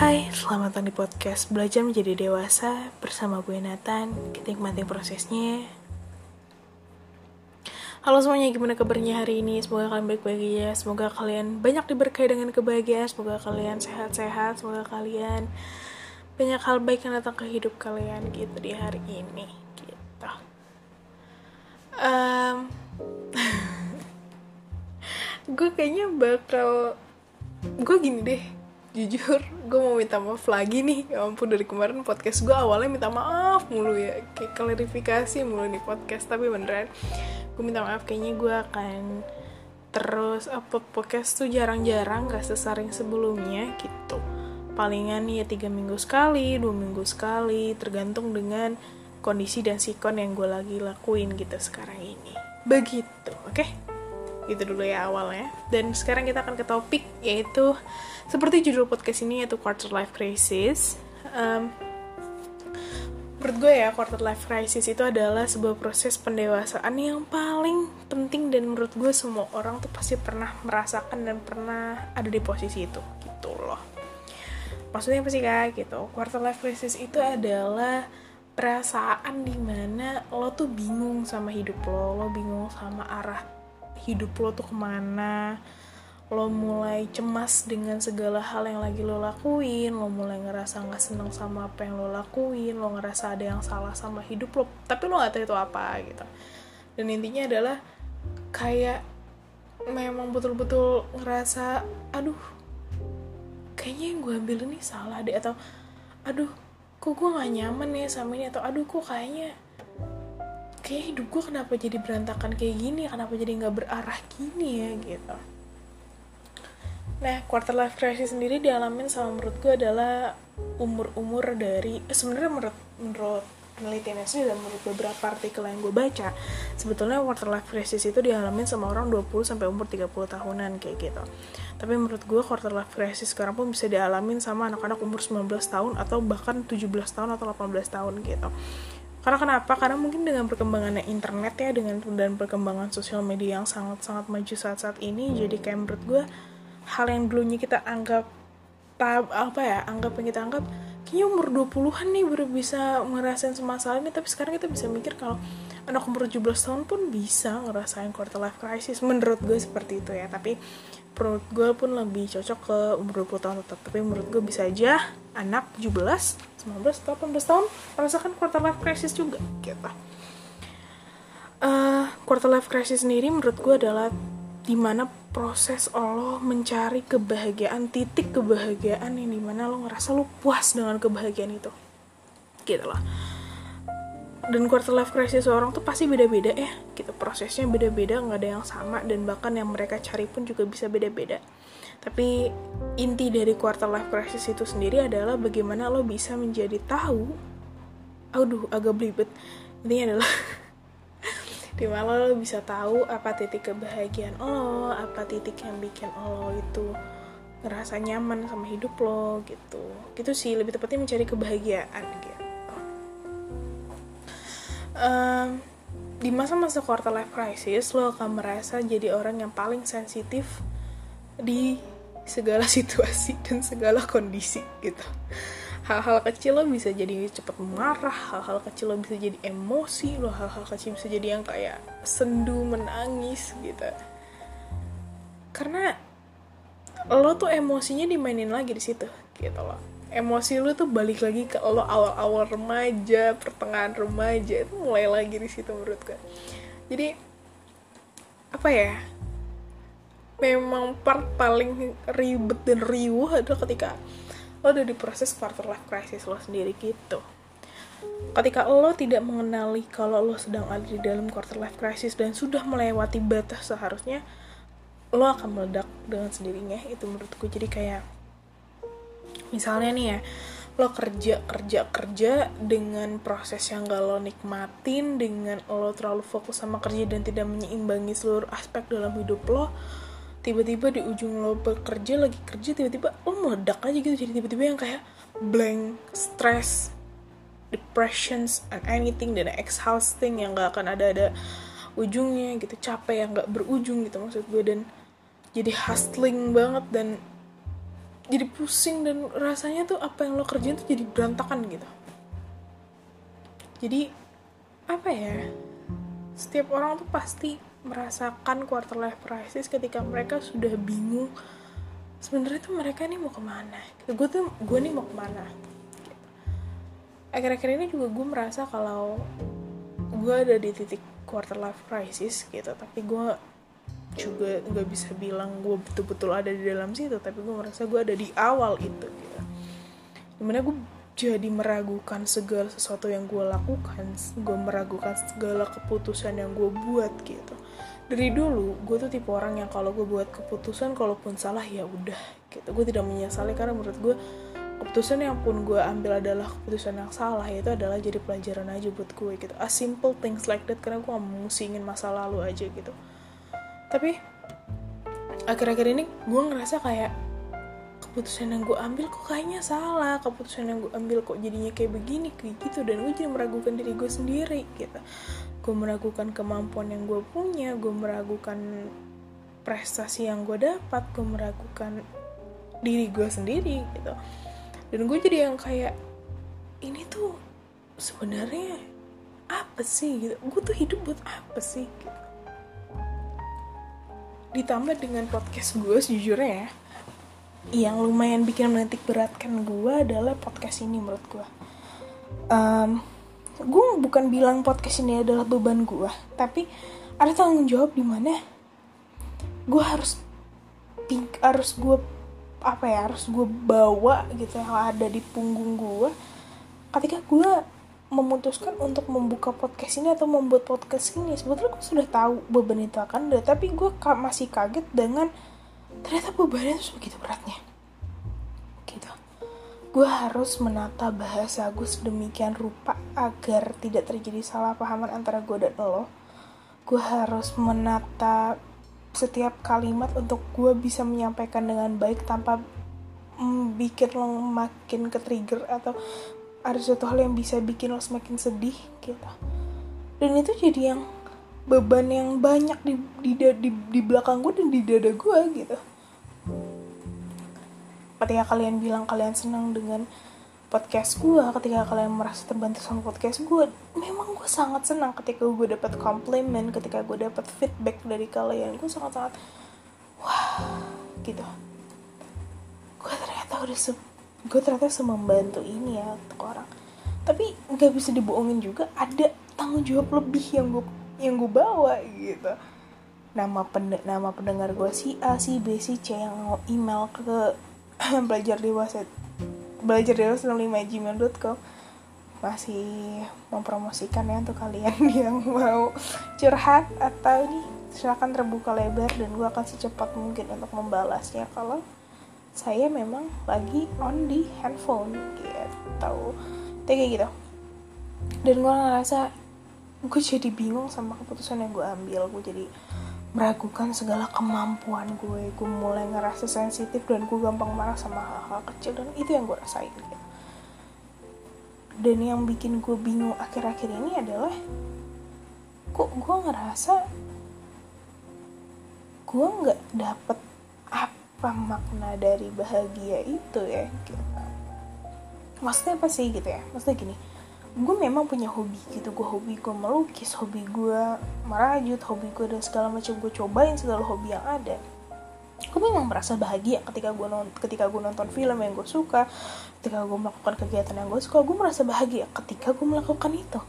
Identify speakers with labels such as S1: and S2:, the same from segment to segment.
S1: Hai, selamat datang di podcast Belajar Menjadi Dewasa bersama gue Nathan. Kita nikmati prosesnya. Halo semuanya, gimana kabarnya hari ini? Semoga kalian baik-baik aja. Semoga kalian banyak diberkahi dengan kebahagiaan. Semoga kalian sehat-sehat. Semoga kalian banyak hal baik yang datang ke hidup kalian gitu di hari ini. Gitu. Um, gue kayaknya bakal gue gini deh jujur gue mau minta maaf lagi nih. Ya ampun dari kemarin podcast gue awalnya minta maaf mulu ya. Kayak klarifikasi mulu nih podcast tapi beneran. Gue minta maaf kayaknya gue akan terus apa podcast tuh jarang-jarang gak sesering sebelumnya gitu. Palingan ya tiga minggu sekali dua minggu sekali tergantung dengan kondisi dan sikon yang gue lagi lakuin gitu sekarang ini. Begitu oke? okay? Gitu dulu ya awalnya. Dan sekarang kita akan ke topik yaitu seperti judul podcast ini yaitu quarter life crisis. Um, menurut gue ya quarter life crisis itu adalah sebuah proses pendewasaan yang paling penting dan menurut gue semua orang tuh pasti pernah merasakan dan pernah ada di posisi itu gitu loh. Maksudnya apa sih kak? Gitu. Quarter life crisis itu adalah perasaan di mana lo tuh bingung sama hidup lo lo bingung sama arah hidup lo tuh ke mana lo mulai cemas dengan segala hal yang lagi lo lakuin lo mulai ngerasa nggak seneng sama apa yang lo lakuin lo ngerasa ada yang salah sama hidup lo tapi lo gak tahu itu apa gitu. Dan intinya adalah kayak memang betul-betul ngerasa aduh kayaknya yang gue ambil ini salah deh atau aduh kok gue gak nyaman ya sama ini atau aduh kok kayaknya kayak hidup gue kenapa jadi berantakan kayak gini? Kenapa jadi nggak berarah gini ya gitu. Nah, quarter life crisis sendiri dialamin sama menurut gue adalah umur-umur dari eh, sebenarnya menurut menurut penelitiannya sih dan menurut beberapa artikel yang gue baca sebetulnya quarter life crisis itu dialamin sama orang 20 sampai umur 30 tahunan kayak gitu. Tapi menurut gue quarter life crisis sekarang pun bisa dialamin sama anak-anak umur 19 tahun atau bahkan 17 tahun atau 18 tahun gitu karena kenapa? Karena mungkin dengan perkembangannya internet ya dengan dan perkembangan sosial media yang sangat-sangat maju saat-saat ini jadi kayak menurut gue hal yang dulunya kita anggap tab apa ya anggap yang kita anggap kayaknya umur 20-an nih baru bisa ngerasain semasalah ini tapi sekarang kita bisa mikir kalau anak umur 17 tahun pun bisa ngerasain quarter life crisis. Menurut gue seperti itu ya tapi menurut gue pun lebih cocok ke umur 20 tahun tetap. Tapi menurut gue bisa aja anak 17 19 atau 18 tahun merasakan quarter life crisis juga gitu. Uh, quarter life crisis sendiri menurut gue adalah di mana proses lo mencari kebahagiaan titik kebahagiaan yang di mana lo ngerasa lo puas dengan kebahagiaan itu gitu loh. Dan quarter life crisis seorang tuh pasti beda-beda ya gitu. Prosesnya beda-beda nggak ada yang sama dan bahkan yang mereka cari pun juga bisa beda-beda tapi inti dari quarter life crisis itu sendiri adalah bagaimana lo bisa menjadi tahu. Aduh agak belibet. Intinya adalah di mana lo bisa tahu apa titik kebahagiaan lo apa titik yang bikin lo itu ngerasa nyaman sama hidup lo gitu. Gitu sih lebih tepatnya mencari kebahagiaan gitu. Um, di masa-masa quarter life crisis lo akan merasa jadi orang yang paling sensitif di segala situasi dan segala kondisi gitu. Hal-hal kecil lo bisa jadi cepet marah hal-hal kecil lo bisa jadi emosi lo hal-hal kecil bisa jadi yang kayak sendu menangis gitu. Karena lo tuh emosinya dimainin lagi di situ gitu loh. Emosi lo tuh balik lagi ke lo awal-awal remaja pertengahan remaja itu mulai lagi di situ menurut gue jadi apa ya memang part paling ribet dan riuh adalah ketika lo udah di proses quarter life crisis lo sendiri gitu. Ketika lo tidak mengenali kalau lo sedang ada di dalam quarter life crisis dan sudah melewati batas seharusnya lo akan meledak dengan sendirinya. Itu menurutku jadi kayak misalnya nih ya lo kerja kerja kerja dengan proses yang gak lo nikmatin dengan lo terlalu fokus sama kerja dan tidak menyeimbangi seluruh aspek dalam hidup lo tiba-tiba di ujung lo bekerja lagi kerja tiba-tiba lo meledak aja gitu. Jadi tiba-tiba yang kayak blank stress depressions and anything dan exhausting yang gak akan ada ada ujungnya gitu. Capek yang gak berujung gitu maksud gue. Dan jadi hustling banget dan jadi pusing dan rasanya tuh apa yang lo kerjain tuh jadi berantakan gitu. Jadi apa ya setiap orang tuh pasti merasakan quarter life crisis ketika mereka sudah bingung sebenarnya tuh mereka nih mau ke mana? Gue tuh gue nih mau ke mana? Akhir-akhir ini juga gue merasa kalau gue ada di titik quarter life crisis gitu tapi gue juga nggak bisa bilang gue betul-betul ada di dalam situ tapi gue merasa gue ada di awal itu gitu. Di mana gue jadi meragukan segala sesuatu yang gue lakukan gue meragukan segala keputusan yang gue buat gitu dari dulu gue tuh tipe orang yang kalau gue buat keputusan kalaupun salah ya udah gitu. Gue tidak menyesali karena menurut gue keputusan yang pun gue ambil adalah keputusan yang salah itu adalah jadi pelajaran aja buat gue gitu. A simple things like that karena gue gak musingin masa lalu aja gitu. Tapi akhir-akhir ini gue ngerasa kayak keputusan yang gue ambil kok kayaknya salah keputusan yang gue ambil kok jadinya kayak begini kayak gitu dan gue jadi meragukan diri gue sendiri gitu gue meragukan kemampuan yang gue punya gue meragukan prestasi yang gue dapat gue meragukan diri gue sendiri gitu. Dan gue jadi yang kayak ini tuh sebenarnya apa sih? Gitu. Gue tuh hidup buat apa sih? Gitu. ditambah dengan podcast gue sejujurnya ya yang lumayan bikin menitik beratkan gue adalah podcast ini menurut gue um, gue bukan bilang podcast ini adalah beban gue tapi ada tanggung jawab di mana gue harus pink harus gue apa ya harus gue bawa gitu yang ada di punggung gue ketika gue memutuskan untuk membuka podcast ini atau membuat podcast ini sebetulnya gue sudah tahu beban itu akan ada tapi gue masih kaget dengan ternyata bebannya itu begitu beratnya gue harus menata bahasa gue sedemikian rupa agar tidak terjadi salah pahaman antara gue dan lo. Gue harus menata setiap kalimat untuk gue bisa menyampaikan dengan baik tanpa bikin lo makin ke trigger atau ada suatu hal yang bisa bikin lo semakin sedih gitu. Dan itu jadi yang beban yang banyak di di di, di belakang gue dan di dada gue gitu ketika kalian bilang kalian senang dengan podcast gue ketika kalian merasa terbantu sama podcast gue memang gue sangat senang ketika gue dapat komplimen ketika gue dapat feedback dari kalian. Gue sangat sangat wah gitu. Gue ternyata udah se gue ternyata semembantu ini ya untuk orang. Tapi nggak bisa dibohongin juga ada tanggung jawab lebih yang gue yang gue bawa gitu. Nama pen nama pendengar gue si A si B si C yang email ke belajar dewasa belajar dewasa 65 gmail.com masih mempromosikan ya untuk kalian yang mau curhat atau nih silahkan terbuka lebar dan gue akan secepat mungkin untuk membalasnya kalau saya memang lagi on di handphone gitu. Kayak gitu. Dan gue ngerasa gue jadi bingung sama keputusan yang gue ambil. Gue jadi meragukan segala kemampuan gue gue mulai ngerasa sensitif dan gue gampang marah sama hal-hal kecil dan itu yang gue rasain gitu. dan yang bikin gue bingung akhir-akhir ini adalah kok gue ngerasa gue nggak dapet apa makna dari bahagia itu ya gitu. maksudnya apa sih gitu ya maksudnya gini gue memang punya hobi gitu gue hobi gue melukis hobi gue merajut hobi gue dan segala macam gue cobain segala hobi yang ada. Gue memang merasa bahagia ketika gue nonton ketika gue nonton film yang gue suka ketika gue melakukan kegiatan yang gue suka gue merasa bahagia ketika gue melakukan itu.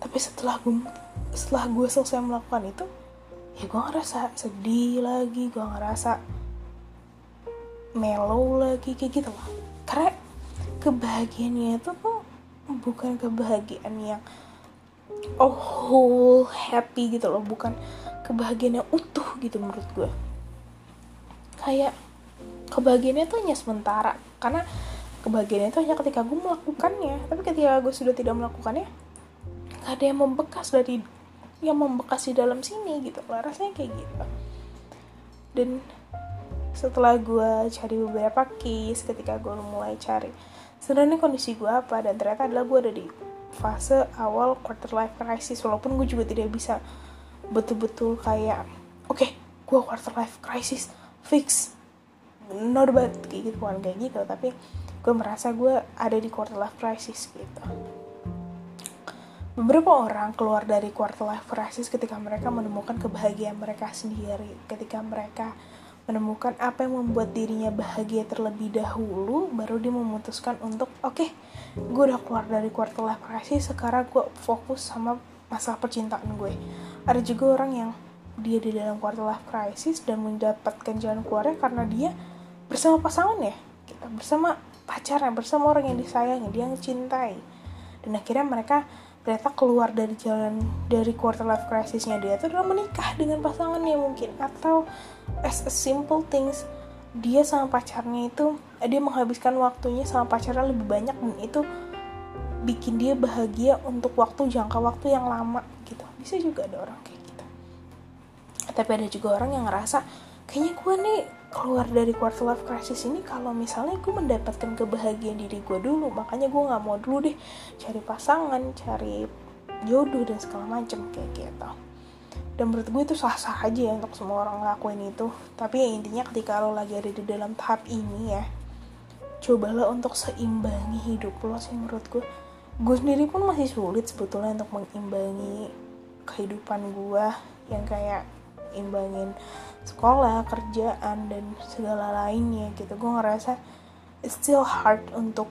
S1: Tapi setelah gue setelah gue selesai melakukan itu ya gue ngerasa sedih lagi gue ngerasa mellow lagi kayak gitu loh karena kebahagiaannya itu tuh bukan kebahagiaan yang oh whole happy gitu loh bukan kebahagiaan yang utuh gitu menurut gue. Kayak kebahagiaannya tuh hanya sementara karena kebahagiaannya itu hanya ketika gue melakukannya. Tapi ketika gue sudah tidak melakukannya gak ada yang membekas dari yang membekas di dalam sini gitu loh rasanya kayak gitu. Dan setelah gue cari beberapa case ketika gue mulai cari sebenarnya kondisi gue apa? Dan ternyata adalah gue ada di fase awal quarter life crisis walaupun gue juga tidak bisa betul-betul kayak oke okay, gue quarter life crisis fix. Not about kayak gitu bukan kayak gitu tapi gue merasa gue ada di quarter life crisis gitu. Beberapa orang keluar dari quarter life crisis ketika mereka menemukan kebahagiaan mereka sendiri ketika mereka menemukan apa yang membuat dirinya bahagia terlebih dahulu baru dia memutuskan untuk oke okay, gue udah keluar dari quarter life crisis sekarang gue fokus sama masalah percintaan gue. Ada juga orang yang dia di dalam quarter life crisis dan mendapatkan jalan keluarnya karena dia bersama pasangannya kita bersama pacarnya bersama orang yang disayangi dia yang cintai. Dan akhirnya mereka ternyata keluar dari jalan dari quarter life crisisnya dia itu adalah menikah dengan pasangannya mungkin. Atau as a simple things dia sama pacarnya itu dia menghabiskan waktunya sama pacarnya lebih banyak dan itu bikin dia bahagia untuk waktu jangka waktu yang lama gitu. Bisa juga ada orang kayak gitu. Tapi ada juga orang yang ngerasa kayaknya gue nih keluar dari quarter life crisis ini kalau misalnya gue mendapatkan kebahagiaan diri gue dulu makanya gue nggak mau dulu deh cari pasangan cari jodoh dan segala macem kayak gitu. Dan menurut gue itu sah-sah aja ya untuk semua orang ngelakuin itu. Tapi ya intinya ketika lo lagi ada di dalam tahap ini ya cobalah untuk seimbangi hidup lo sih menurut gue gue sendiri pun masih sulit sebetulnya untuk mengimbangi kehidupan gue yang kayak imbangin sekolah kerjaan dan segala lainnya gitu. Gue ngerasa it's still hard untuk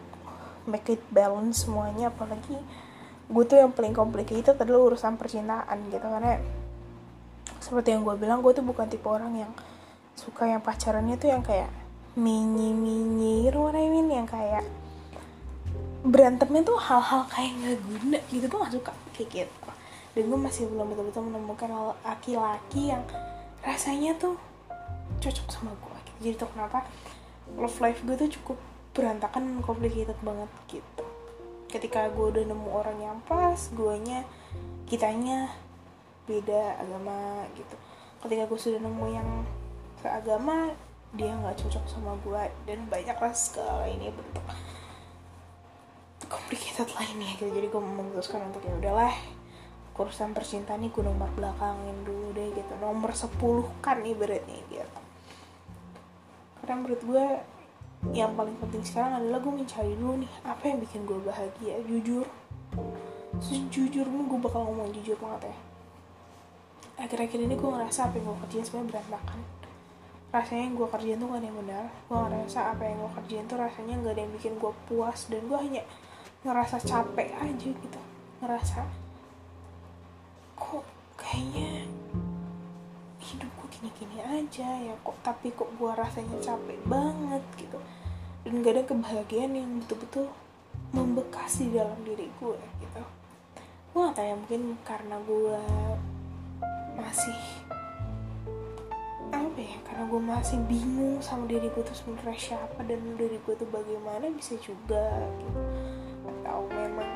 S1: make it balance semuanya apalagi gue tuh yang paling complicated adalah urusan percintaan gitu. Karena seperti yang gue bilang gue tuh bukan tipe orang yang suka yang pacarannya tuh yang kayak mini mini you know yang kayak berantemnya tuh hal-hal kayak nggak guna gitu. Gue gak suka kayak gitu dan gue masih belum betul-betul menemukan laki-laki yang rasanya tuh cocok sama gue jadi tuh kenapa love life gue tuh cukup berantakan complicated banget gitu. Ketika gue udah nemu orang yang pas guanya kitanya beda agama gitu. Ketika gue sudah nemu yang seagama dia nggak cocok sama gue dan banyak lah segala ini bentuk complicated lainnya gitu. Jadi gue memutuskan untuk ya udahlah urusan percintaan ini gue nomor belakangin dulu deh gitu. Nomor 10 kan ibaratnya gitu. Karena menurut gue yang paling penting sekarang adalah gue mencari dulu nih apa yang bikin gue bahagia jujur. Sejujurnya gue bakal ngomong jujur banget ya. Akhir-akhir ini gue ngerasa apa yang gue kerjain sebenarnya berantakan. Rasanya yang gue kerjain tuh gak ada yang benar. Gue ngerasa apa yang gue kerjain tuh rasanya gak ada yang bikin gue puas. Dan gue hanya ngerasa capek aja gitu. Ngerasa kok kayaknya hidupku gini-gini aja ya kok tapi kok gue rasanya capek banget gitu. Dan gak ada kebahagiaan yang betul-betul membekas di dalam diri gue gitu. Gue gak tahu ya mungkin karena gue masih apa ya karena gue masih bingung sama diri gue tuh sebenarnya siapa dan diri gue tuh bagaimana bisa juga gitu. Atau memang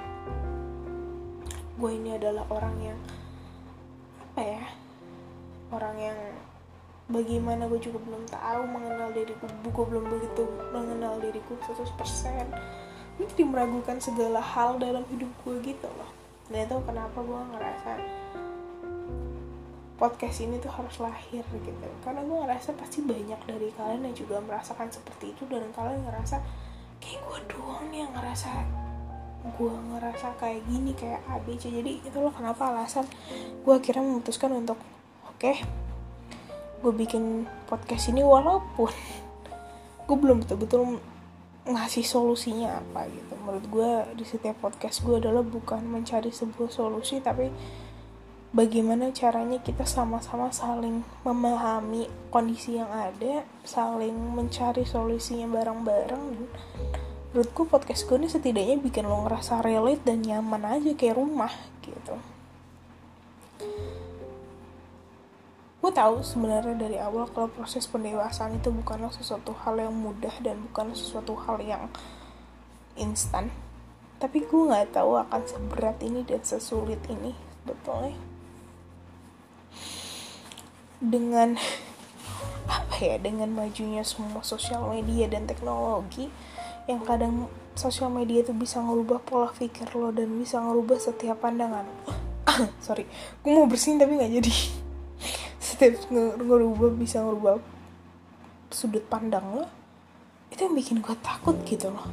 S1: gue ini adalah orang yang ya orang yang bagaimana gue juga belum tahu mengenal diriku gue belum begitu mengenal diriku 100% gue jadi meragukan segala hal dalam hidup gue gitu loh. Dan itu kenapa gue ngerasa podcast ini tuh harus lahir gitu. Karena gue ngerasa pasti banyak dari kalian yang juga merasakan seperti itu dan kalian ngerasa kayak gue doang yang ngerasa gue ngerasa kayak gini kayak ABC jadi itu loh kenapa alasan gue akhirnya memutuskan untuk oke. Okay, gue bikin podcast ini walaupun gue belum betul-betul ngasih solusinya apa gitu. Menurut gue di setiap podcast gue adalah bukan mencari sebuah solusi tapi bagaimana caranya kita sama-sama saling memahami kondisi yang ada saling mencari solusinya bareng-bareng. Menurutku podcast gue ini setidaknya bikin lo ngerasa relate dan nyaman aja kayak rumah gitu gue tahu sebenarnya dari awal kalau proses pendewasaan itu bukanlah sesuatu hal yang mudah dan bukan sesuatu hal yang instan. Tapi gue nggak tahu akan seberat ini dan sesulit ini sebetulnya. Dengan apa ya dengan majunya semua sosial media dan teknologi yang kadang sosial media itu bisa ngerubah pola pikir lo dan bisa ngerubah setiap pandangan. Sorry gue mau bersihin tapi nggak jadi setiap ngerubah bisa ngerubah sudut pandang lo itu yang bikin gue takut gitu loh.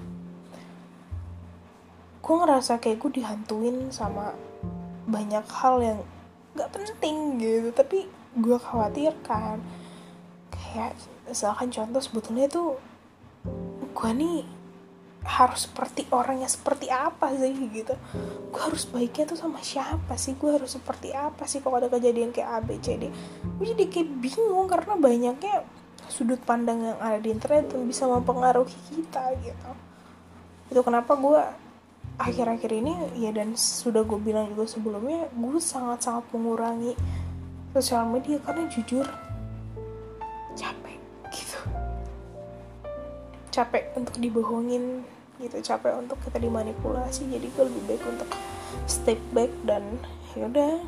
S1: Gue ngerasa kayak gue dihantuin sama banyak hal yang gak penting gitu tapi gue khawatir kan kayak misalkan contoh sebetulnya tuh gue nih harus seperti orangnya seperti apa sih gitu. Gue harus baiknya tuh sama siapa sih? Gue harus seperti apa sih kalau ada kejadian kayak A B C D? Gue jadi kayak bingung karena banyaknya sudut pandang yang ada di internet yang bisa mempengaruhi kita gitu. Itu kenapa gue akhir-akhir ini ya dan sudah gue bilang juga sebelumnya gue sangat-sangat mengurangi sosial media karena jujur capek untuk dibohongin gitu capek untuk kita dimanipulasi jadi gue lebih baik untuk step back dan yaudah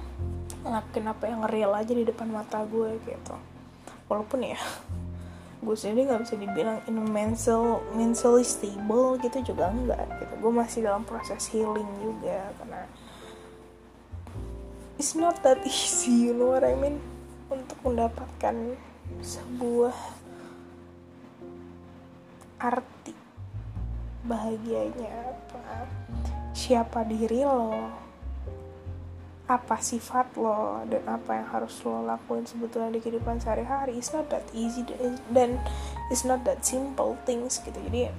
S1: ngelakuin apa yang real aja di depan mata gue gitu. Walaupun ya gue sendiri nggak bisa dibilang in mental mentally stable gitu juga enggak gitu. Gue masih dalam proses healing juga karena it's not that easy you know what I mean? Untuk mendapatkan sebuah arti bahagianya apa? Siapa diri lo? Apa sifat lo? Dan apa yang harus lo lakuin sebetulnya di kehidupan sehari-hari? It's not that easy dan it's not that simple things gitu. Jadi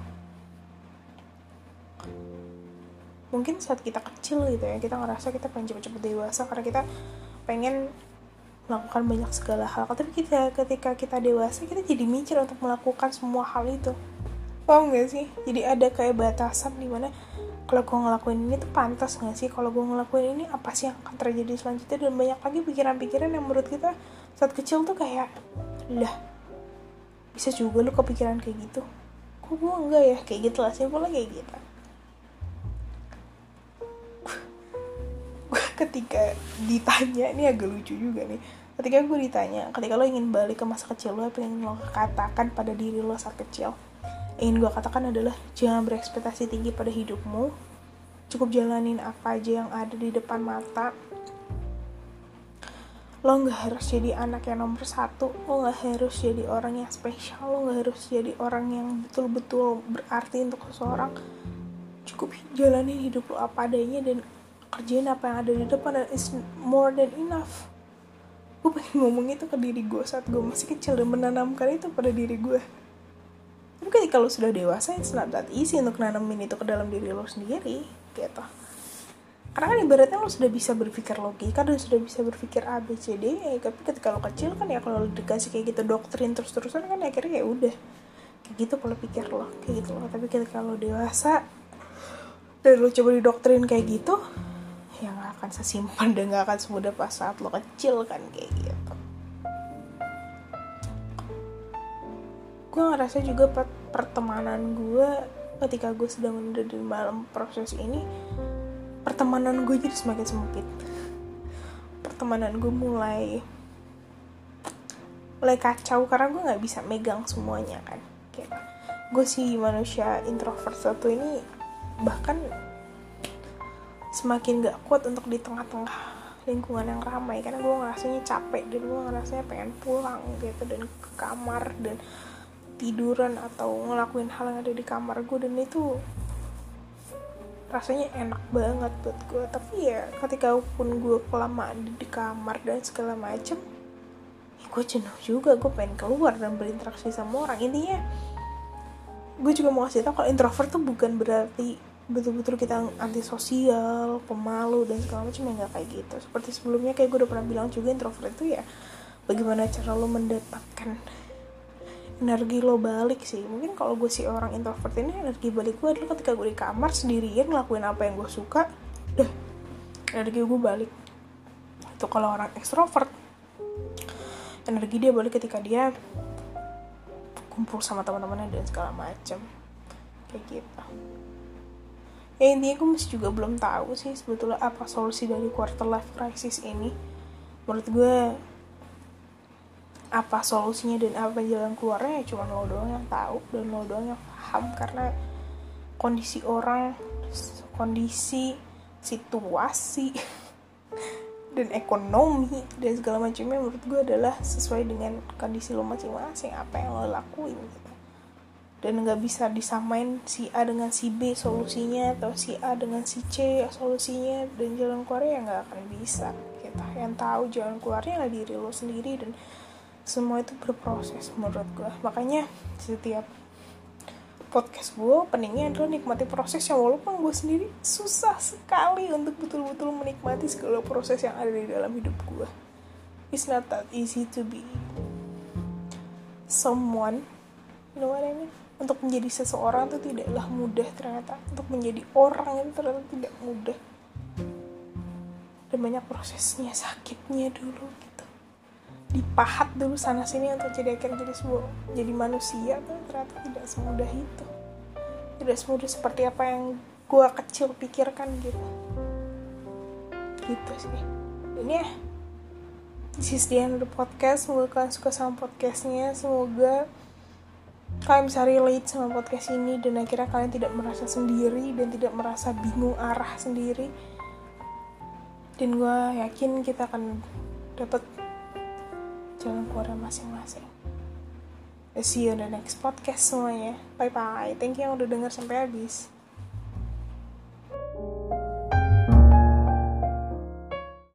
S1: mungkin saat kita kecil gitu ya kita ngerasa kita pengen cepet-cepet dewasa karena kita pengen melakukan banyak segala hal. Tapi kita ketika kita dewasa kita jadi mikir untuk melakukan semua hal itu paham gak sih? Jadi ada kayak batasan di mana kalau gue ngelakuin ini tuh pantas gak sih? Kalau gue ngelakuin ini apa sih yang akan terjadi selanjutnya? Dan banyak lagi pikiran-pikiran yang menurut kita saat kecil tuh kayak lah bisa juga lu kepikiran kayak gitu. Kok gue enggak ya? Kayak gitu lah simpelnya kayak gitu. Gue ketika ditanya ini agak lucu juga nih. Ketika gue ditanya ketika lo ingin balik ke masa kecil lo apa yang lo katakan pada diri lo saat kecil ingin gue katakan adalah jangan berekspektasi tinggi pada hidupmu. Cukup jalanin apa aja yang ada di depan mata. Lo nggak harus jadi anak yang nomor satu. Lo nggak harus jadi orang yang spesial. Lo nggak harus jadi orang yang betul-betul berarti untuk seseorang. Cukup jalanin hidup lo apa adanya dan kerjain apa yang ada di depan. Dan is more than enough. Gue pengen ngomong itu ke diri gue saat gue masih kecil dan menanamkan itu pada diri gue ketika lo sudah dewasa it's not that easy untuk nanamin itu ke dalam diri lo sendiri gitu. Karena kan ibaratnya lo sudah bisa berpikir logika dan sudah bisa berpikir A B C D ya tapi ketika lo kecil kan ya kalau dikasih kayak gitu doktrin terus terusan kan akhirnya ya udah. Kayak gitu pola pikir lo kayak gitu loh. Tapi ketika lo dewasa dan lo coba didoktrin kayak gitu ya nggak akan sesimpan dan nggak akan semudah pas saat lo kecil kan kayak gitu. Gue ngerasa juga pertemanan gue ketika gue sedang ada di dalam proses ini pertemanan gue jadi semakin sempit. Pertemanan gue mulai mulai kacau karena gue nggak bisa megang semuanya kan. Kayak gue sih manusia introvert satu ini bahkan semakin gak kuat untuk di tengah-tengah lingkungan yang ramai karena gue ngerasanya capek dan gue ngerasanya pengen pulang gitu dan ke kamar dan tiduran atau ngelakuin hal yang ada di kamar gue dan itu rasanya enak banget buat gue tapi ya ketika pun gue kelamaan di, kamar dan segala macem ya gue jenuh juga. Gue pengen keluar dan berinteraksi sama orang. Intinya gue juga mau kasih tau kalau introvert tuh bukan berarti betul-betul kita antisosial, pemalu dan segala macam yang gak kayak gitu. Seperti sebelumnya kayak gue udah pernah bilang juga introvert itu ya bagaimana cara lo mendapatkan energi lo balik sih. Mungkin kalau gue sih orang introvert ini energi balik gue adalah ketika gue di kamar sendirian ngelakuin apa yang gue suka deh energi gue balik. Itu kalau orang ekstrovert energi dia balik ketika dia kumpul sama teman-temannya dan segala macam kayak gitu. Ya intinya gue masih juga belum tahu sih sebetulnya apa solusi dari quarter life crisis ini. Menurut gue apa solusinya dan apa jalan keluarnya ya cuma lo doang yang tahu dan lo doang yang paham. Karena kondisi orang kondisi situasi dan ekonomi dan segala macamnya menurut gue adalah sesuai dengan kondisi lo masing-masing apa yang lo lakuin gitu. Dan nggak bisa disamain si A dengan si B solusinya atau si A dengan si C solusinya dan jalan keluarnya nggak akan bisa kita yang tahu jalan keluarnya adalah diri lo sendiri dan semua itu berproses menurut gue makanya setiap podcast gue peningnya adalah nikmati proses yang walaupun gue sendiri susah sekali untuk betul-betul menikmati segala proses yang ada di dalam hidup gue it's not that easy to be someone you know what I mean? Untuk menjadi seseorang itu tidaklah mudah ternyata. Untuk menjadi orang itu ternyata tidak mudah. Dan banyak prosesnya sakitnya dulu dipahat dulu sana sini untuk jadi akhirnya jadi sebuah jadi manusia tuh ternyata tidak semudah itu. Tidak semudah seperti apa yang gue kecil pikirkan gitu. Gitu sih. Ini ya this is the end of the podcast. Semoga kalian suka sama podcastnya. Semoga kalian bisa relate sama podcast ini dan akhirnya kalian tidak merasa sendiri dan tidak merasa bingung arah sendiri. Dan gue yakin kita akan dapat jalan keluar masing-masing. See you in the next podcast semuanya. Bye bye. Thank you yang udah denger sampai habis.